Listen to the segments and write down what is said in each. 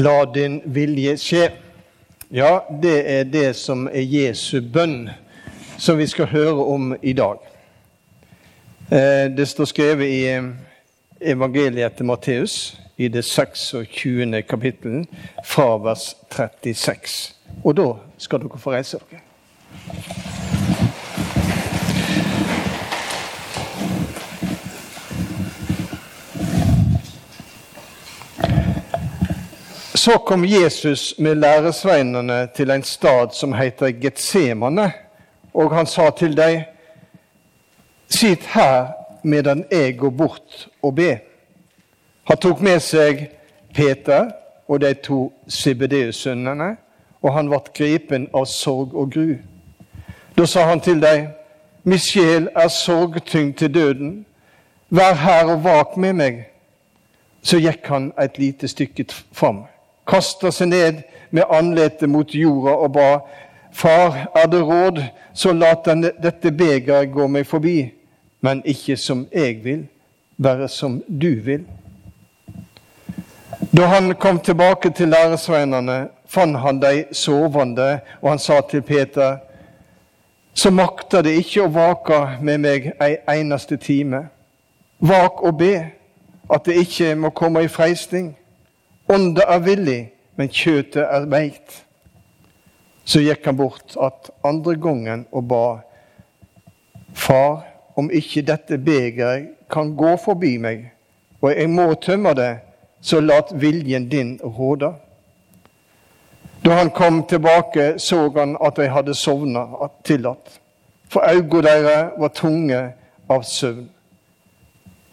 La din vilje skje. Ja, det er det som er Jesu bønn, som vi skal høre om i dag. Eh, det står skrevet i eh, evangeliet til Matteus, i det 26. kapittelet, fra vers 36. Og da skal dere få reise dere. Så kom Jesus med læresveinene til en stad som heter Getsemane, og han sa til dem, Sitt her medan jeg går bort og be. Han tok med seg Peter og de to Sibedeus-sønnene, og han ble gripen av sorg og gru. Da sa han til dem, Min sjel er sorgtyngd til døden. Vær her og vak med meg. Så gikk han et lite stykke fram kasta seg ned med andletet mot jorda og ba, Far, er det råd, så lat dette begeret gå meg forbi, men ikke som jeg vil, bare som du vil. Da han kom tilbake til læresveinene, fant han dem sovende, og han sa til Peter, så makter det ikke å vake med meg ei eneste time. Vak og be, at det ikke må komme i freisting. Ånda er villig, men kjøtet er veikt. Så gikk han bort at andre gangen og ba, Far, om ikke dette begeret kan gå forbi meg, og jeg må tømme det, så lat viljen din råde. Da han kom tilbake, så han at de hadde sovna tillatt, for øynene deres var tunge av søvn.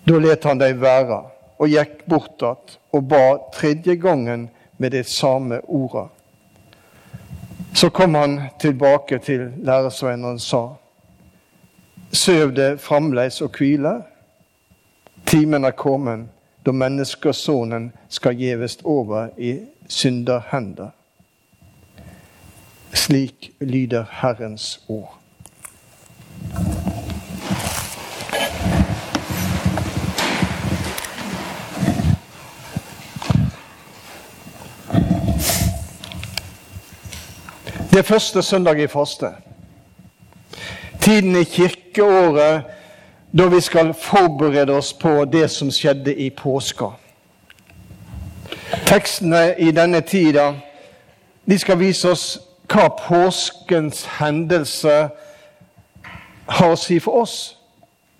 Da let han dem være og gikk bort att og ba tredje gangen med de samme orda. Så kom han tilbake til læresvennen og sa:" Søv det fremleis og hvile. Timen er kommet da menneskesonen skal gjevest over i synderhender. Slik lyder Herrens ord. Det er første søndag i faste. Tiden i kirkeåret da vi skal forberede oss på det som skjedde i påska. Tekstene i denne tida de skal vise oss hva påskens hendelse har å si for oss.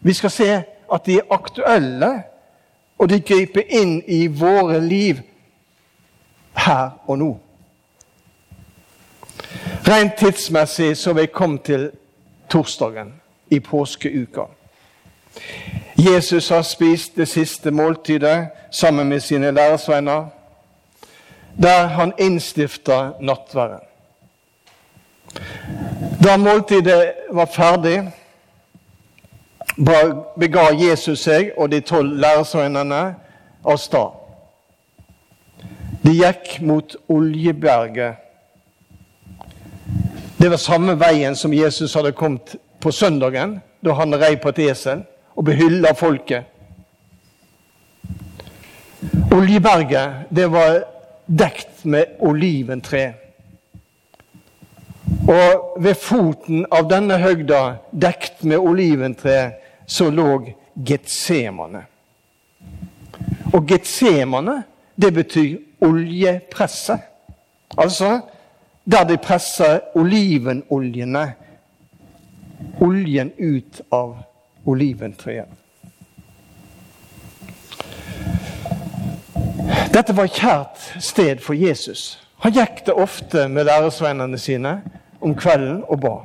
Vi skal se at de er aktuelle, og de griper inn i våre liv her og nå. Rent tidsmessig så vi kommet til torsdagen i påskeuka. Jesus har spist det siste måltidet sammen med sine læresvenner, der han innstifta nattverden. Da måltidet var ferdig, bega Jesus seg og de tolv læresvennene av sted. De gikk mot Oljeberget det var samme veien som Jesus hadde kommet på søndagen, da han rei på et esel og behylla folket. Oljeberget det var dekt med oliventre. Og ved foten av denne høgda, dekt med oliventre, så lå Getsemane. Og Getsemane, det betyr oljepresse. Altså der de presser olivenoljene, oljen ut av oliventreet. Dette var et kjært sted for Jesus. Han gikk det ofte med læresvennene sine om kvelden og ba.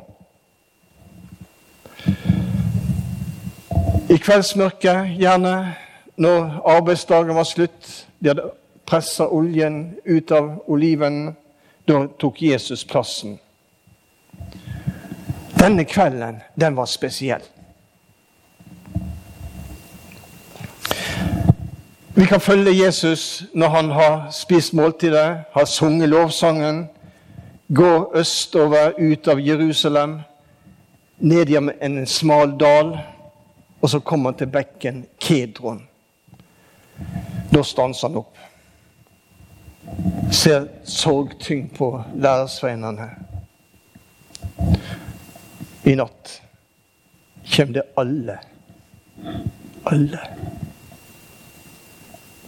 I kveldsmørket, gjerne når arbeidsdagen var slutt, de hadde pressa oljen ut av oliven, da tok Jesus plassen. Denne kvelden, den var spesiell. Vi kan følge Jesus når han har spist måltidet, har sunget lovsangen, går østover ut av Jerusalem, ned i en smal dal, og så kommer han til bekken Kedron. Da stanser han opp. Ser sorgtyngd på lærersveinene. I natt kommer det alle, alle,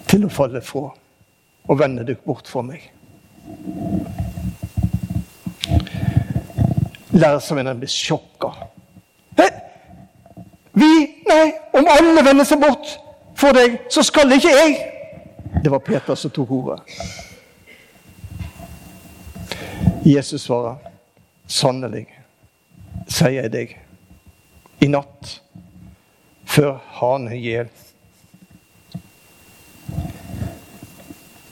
til å falle fra og vende dere bort fra meg. Lærersveinene blir sjokka. Vi? Nei, om alle vender seg bort for deg, så skal ikke jeg. Det var Peter som tok ordet. Jesus svarer, sannelig, sier jeg deg, i natt, før hanen gjel,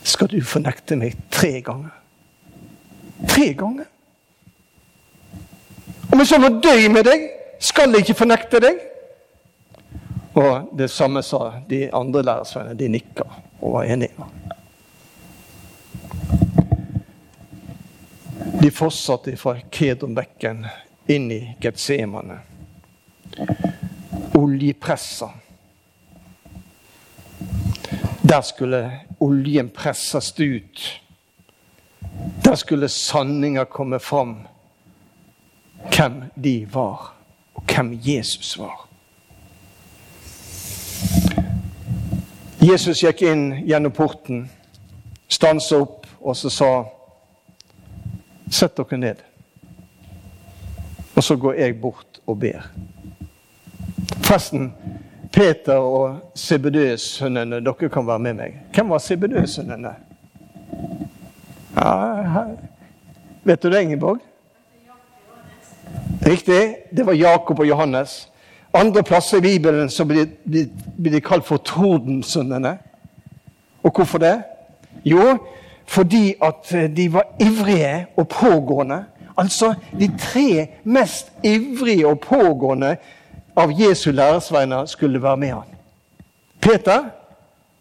skal du fornekte meg tre ganger. Tre ganger. Om jeg så må dø med deg, skal jeg ikke fornekte deg. Og det samme sa de andre lærersvennene. De nikka og var enige. De fortsatte fra Kedronbekken inn i Getsemane. Oljepressa. Der skulle oljen presses ut. Der skulle sanninga komme fram. Hvem de var, og hvem Jesus var. Jesus gikk inn gjennom porten, stansa opp og så sa Sett dere ned. Og så går jeg bort og ber. Forresten, Peter og Sebedøs-sønnene, dere kan være med meg. Hvem var Sebedøs-sønnene? Ja, vet du det, Ingeborg? Riktig. Det var Jakob og Johannes. Andre plasser i Bibelen så blir, blir, blir de kalt for tordensønnene. Og hvorfor det? Jo, fordi at eh, de var ivrige og pågående. Altså de tre mest ivrige og pågående av Jesu læresveiner skulle være med han. Peter,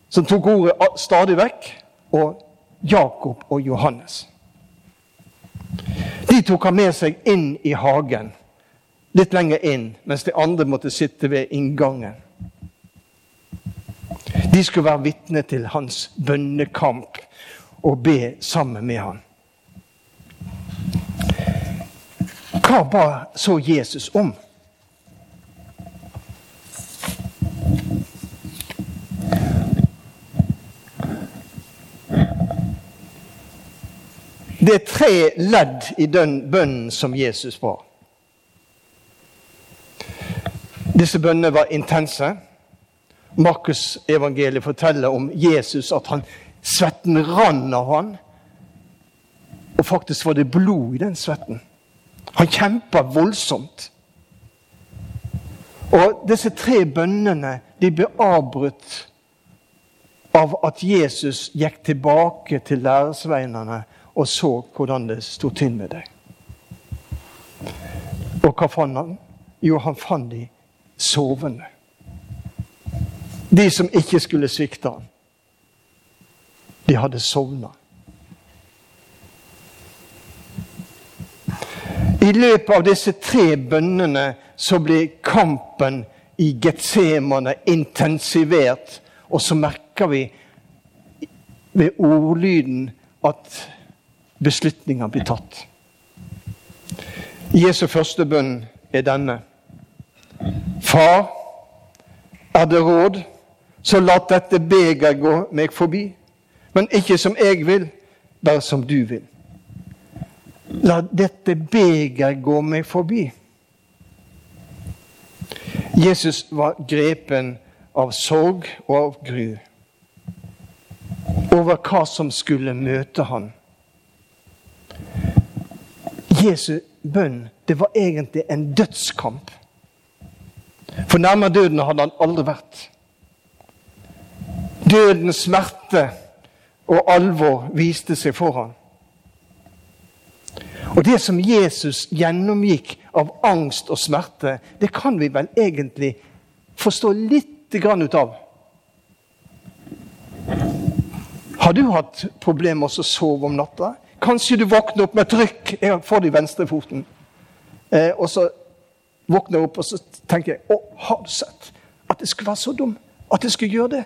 som tok ordet stadig vekk, og Jakob og Johannes. De tok han med seg inn i hagen litt lenger inn, mens de andre måtte sitte ved inngangen. De skulle være vitne til hans bønnekamp og be sammen med han. Hva ba så Jesus om? Det er tre ledd i den bønnen som Jesus ba. Disse bønnene var intense. Markus evangeliet forteller om Jesus, at han, svetten rann av han. Og faktisk var det blod i den svetten. Han kjempa voldsomt. Og disse tre bønnene de ble avbrutt av at Jesus gikk tilbake til læresveinene og så hvordan det sto til med dem. Og hva fant han? Jo, han fant dem sovende. De som ikke skulle svikte ham, de hadde sovna. I løpet av disse tre bønnene så blir kampen i Getsemane intensivert. Og så merker vi ved ordlyden at beslutninga blir tatt. Jesu første bønn er denne. Far, er det råd, så la dette beger gå meg forbi. Men ikke som jeg vil, bare som du vil. La dette beger gå meg forbi. Jesus var grepen av sorg og av gru over hva som skulle møte han. Jesu bønn det var egentlig en dødskamp. For nærmere døden hadde han aldri vært. Dødens smerte og alvor viste seg for ham. Og det som Jesus gjennomgikk av angst og smerte, det kan vi vel egentlig forstå litt grann ut av. Har du hatt problemer med å sove om natta? Kanskje du våkner opp med et rykk for det i venstrefoten. Eh, og så våkner jeg opp og så tenker jeg, å, har du sett at jeg skulle være så dum? At jeg skulle gjøre det?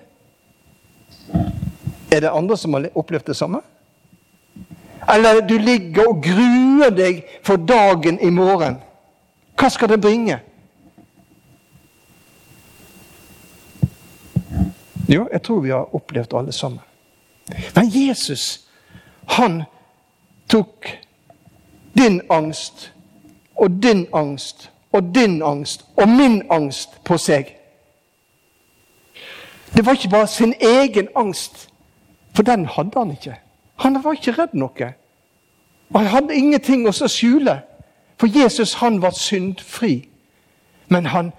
Er det andre som har opplevd det samme? Eller du ligger og gruer deg for dagen i morgen. Hva skal det bringe? Jo, jeg tror vi har opplevd alle sammen. Men Jesus, han tok din angst og din angst og din angst og min angst på seg. Det var ikke bare sin egen angst, for den hadde han ikke. Han var ikke redd noe. Og han hadde ingenting å skjule. For Jesus han var syndfri. Men han,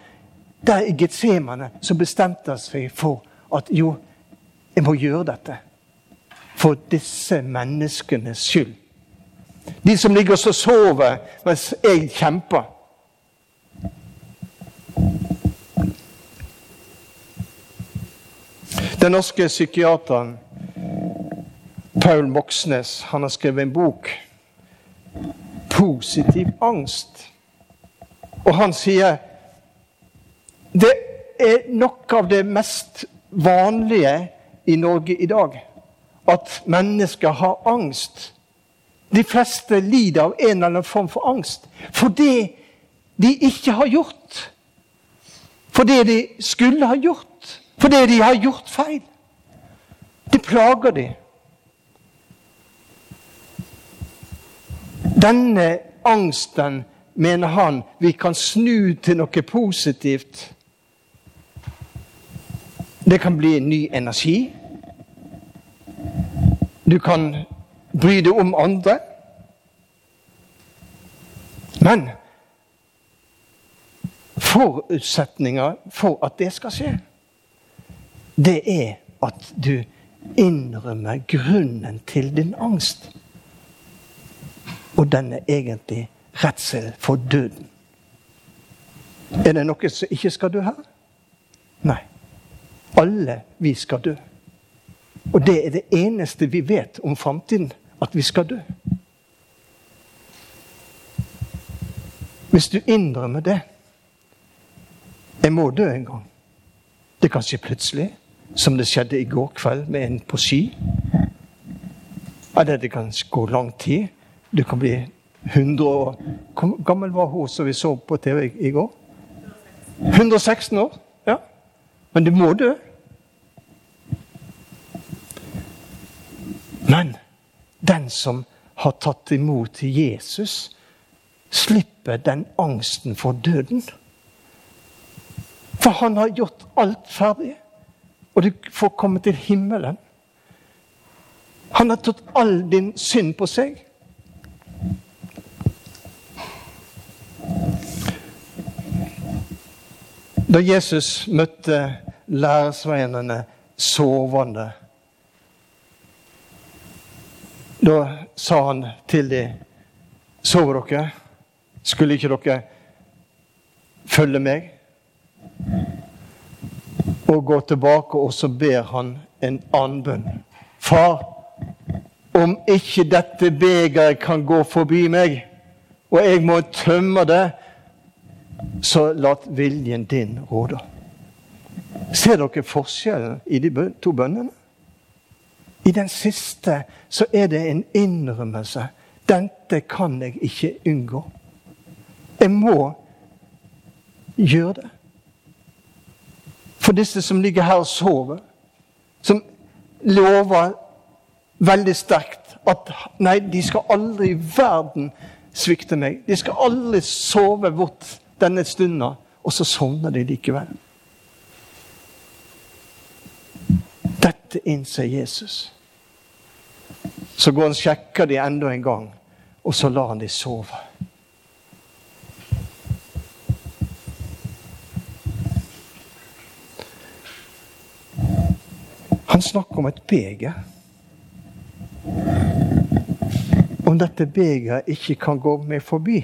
der i Getsemane så bestemte han seg for at jo, jeg må gjøre dette. For disse menneskenes skyld. De som ligger og sover mens jeg kjemper. Den norske psykiateren Paul Moxnes han har skrevet en bok 'Positiv angst'. Og han sier det er noe av det mest vanlige i Norge i dag. At mennesker har angst. De fleste lider av en eller annen form for angst. For det de ikke har gjort. For det de skulle ha gjort. For det de har gjort feil. Det plager de. Denne angsten, mener han, vi kan snu til noe positivt. Det kan bli ny energi. Du kan bry deg om andre. Men forutsetninga for at det skal skje, det er at du innrømmer grunnen til din angst. Og den er egentlig redsel for døden. Er det noe som ikke skal dø her? Nei. Alle vi skal dø. Og det er det eneste vi vet om framtiden. At vi skal dø. Hvis du innrømmer det Jeg må dø en gang. Det kan skje plutselig, som det skjedde i går kveld med en på ski. Eller det kan gå lang tid. Du kan bli 100 år Hvor gammel var hun som vi så på TV i går? 116 år. Ja. Men du må dø. Men den som har tatt imot Jesus, slipper den angsten for døden. For han har gjort alt ferdig, og du får komme til himmelen. Han har tatt all din synd på seg. Da Jesus møtte læresveinene sovende Da sa han til dem Sover dere? Skulle ikke dere følge meg? Og går tilbake, og så ber han en annen bønn. Far, om ikke dette begeret kan gå forbi meg, og jeg må tømme det, så la viljen din råde. Ser dere forskjellen i de to bønnene? I den siste så er det en innrømmelse. Dette kan jeg ikke unngå. Jeg må gjøre det. For disse som ligger her og sover, som lover veldig sterkt at nei, de skal aldri i verden svikte meg. De skal aldri sove bort denne stunda. Og så sovner de likevel. Dette innser Jesus. Så går han og sjekker de enda en gang, og så lar han de sove. Snakker om et beger. Om dette begeret ikke kan gå meg forbi.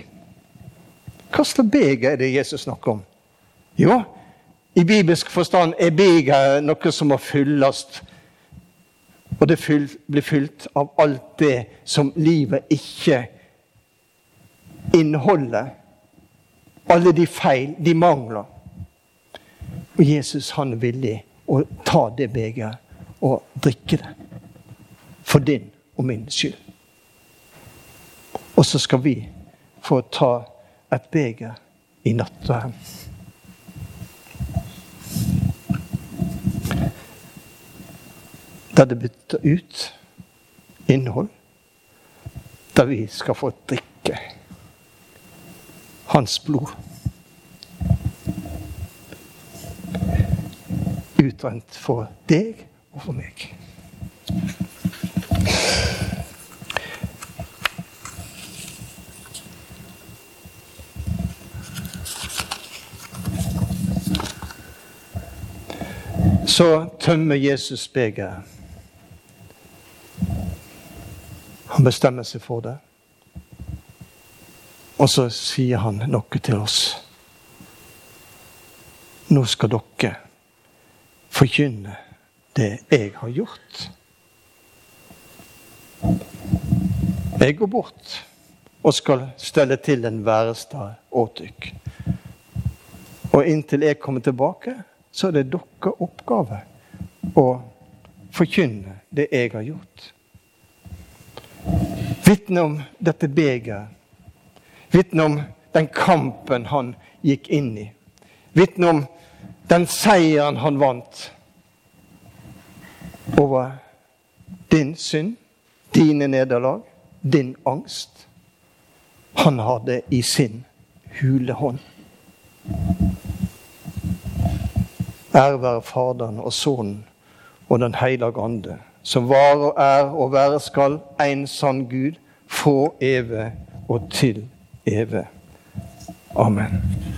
Hva slags beger er det Jesus snakker om? Jo, i bibelsk forstand er begeret noe som må fylles og det blir fylt av alt det som livet ikke inneholder. Alle de feil, de mangler. Og Jesus han er villig å ta det begeret og drikke det. For din og min skyld. Og så skal vi få ta et beger i nattverden. Der det bytter ut innhold. Der vi skal få drikke hans blod. Utrent for deg og for meg. Så tømmer Jesus begeret. Han bestemmer seg for det. Og så sier han noe til oss. Nå skal dere forkynne det jeg har gjort. Jeg går bort og skal stelle til en værestad åt dykk. Og inntil jeg kommer tilbake, så er det deres oppgave å forkynne det jeg har gjort. Vitne om dette begeret. Vitne om den kampen han gikk inn i. Vitne om den seieren han vant over din synd, dine nederlag, din angst. Han har det i sin hule hånd. Ære være Faderen og Sønnen og Den hellige ande, som var og er og være skal en sann Gud, få evig og til evig. Amen.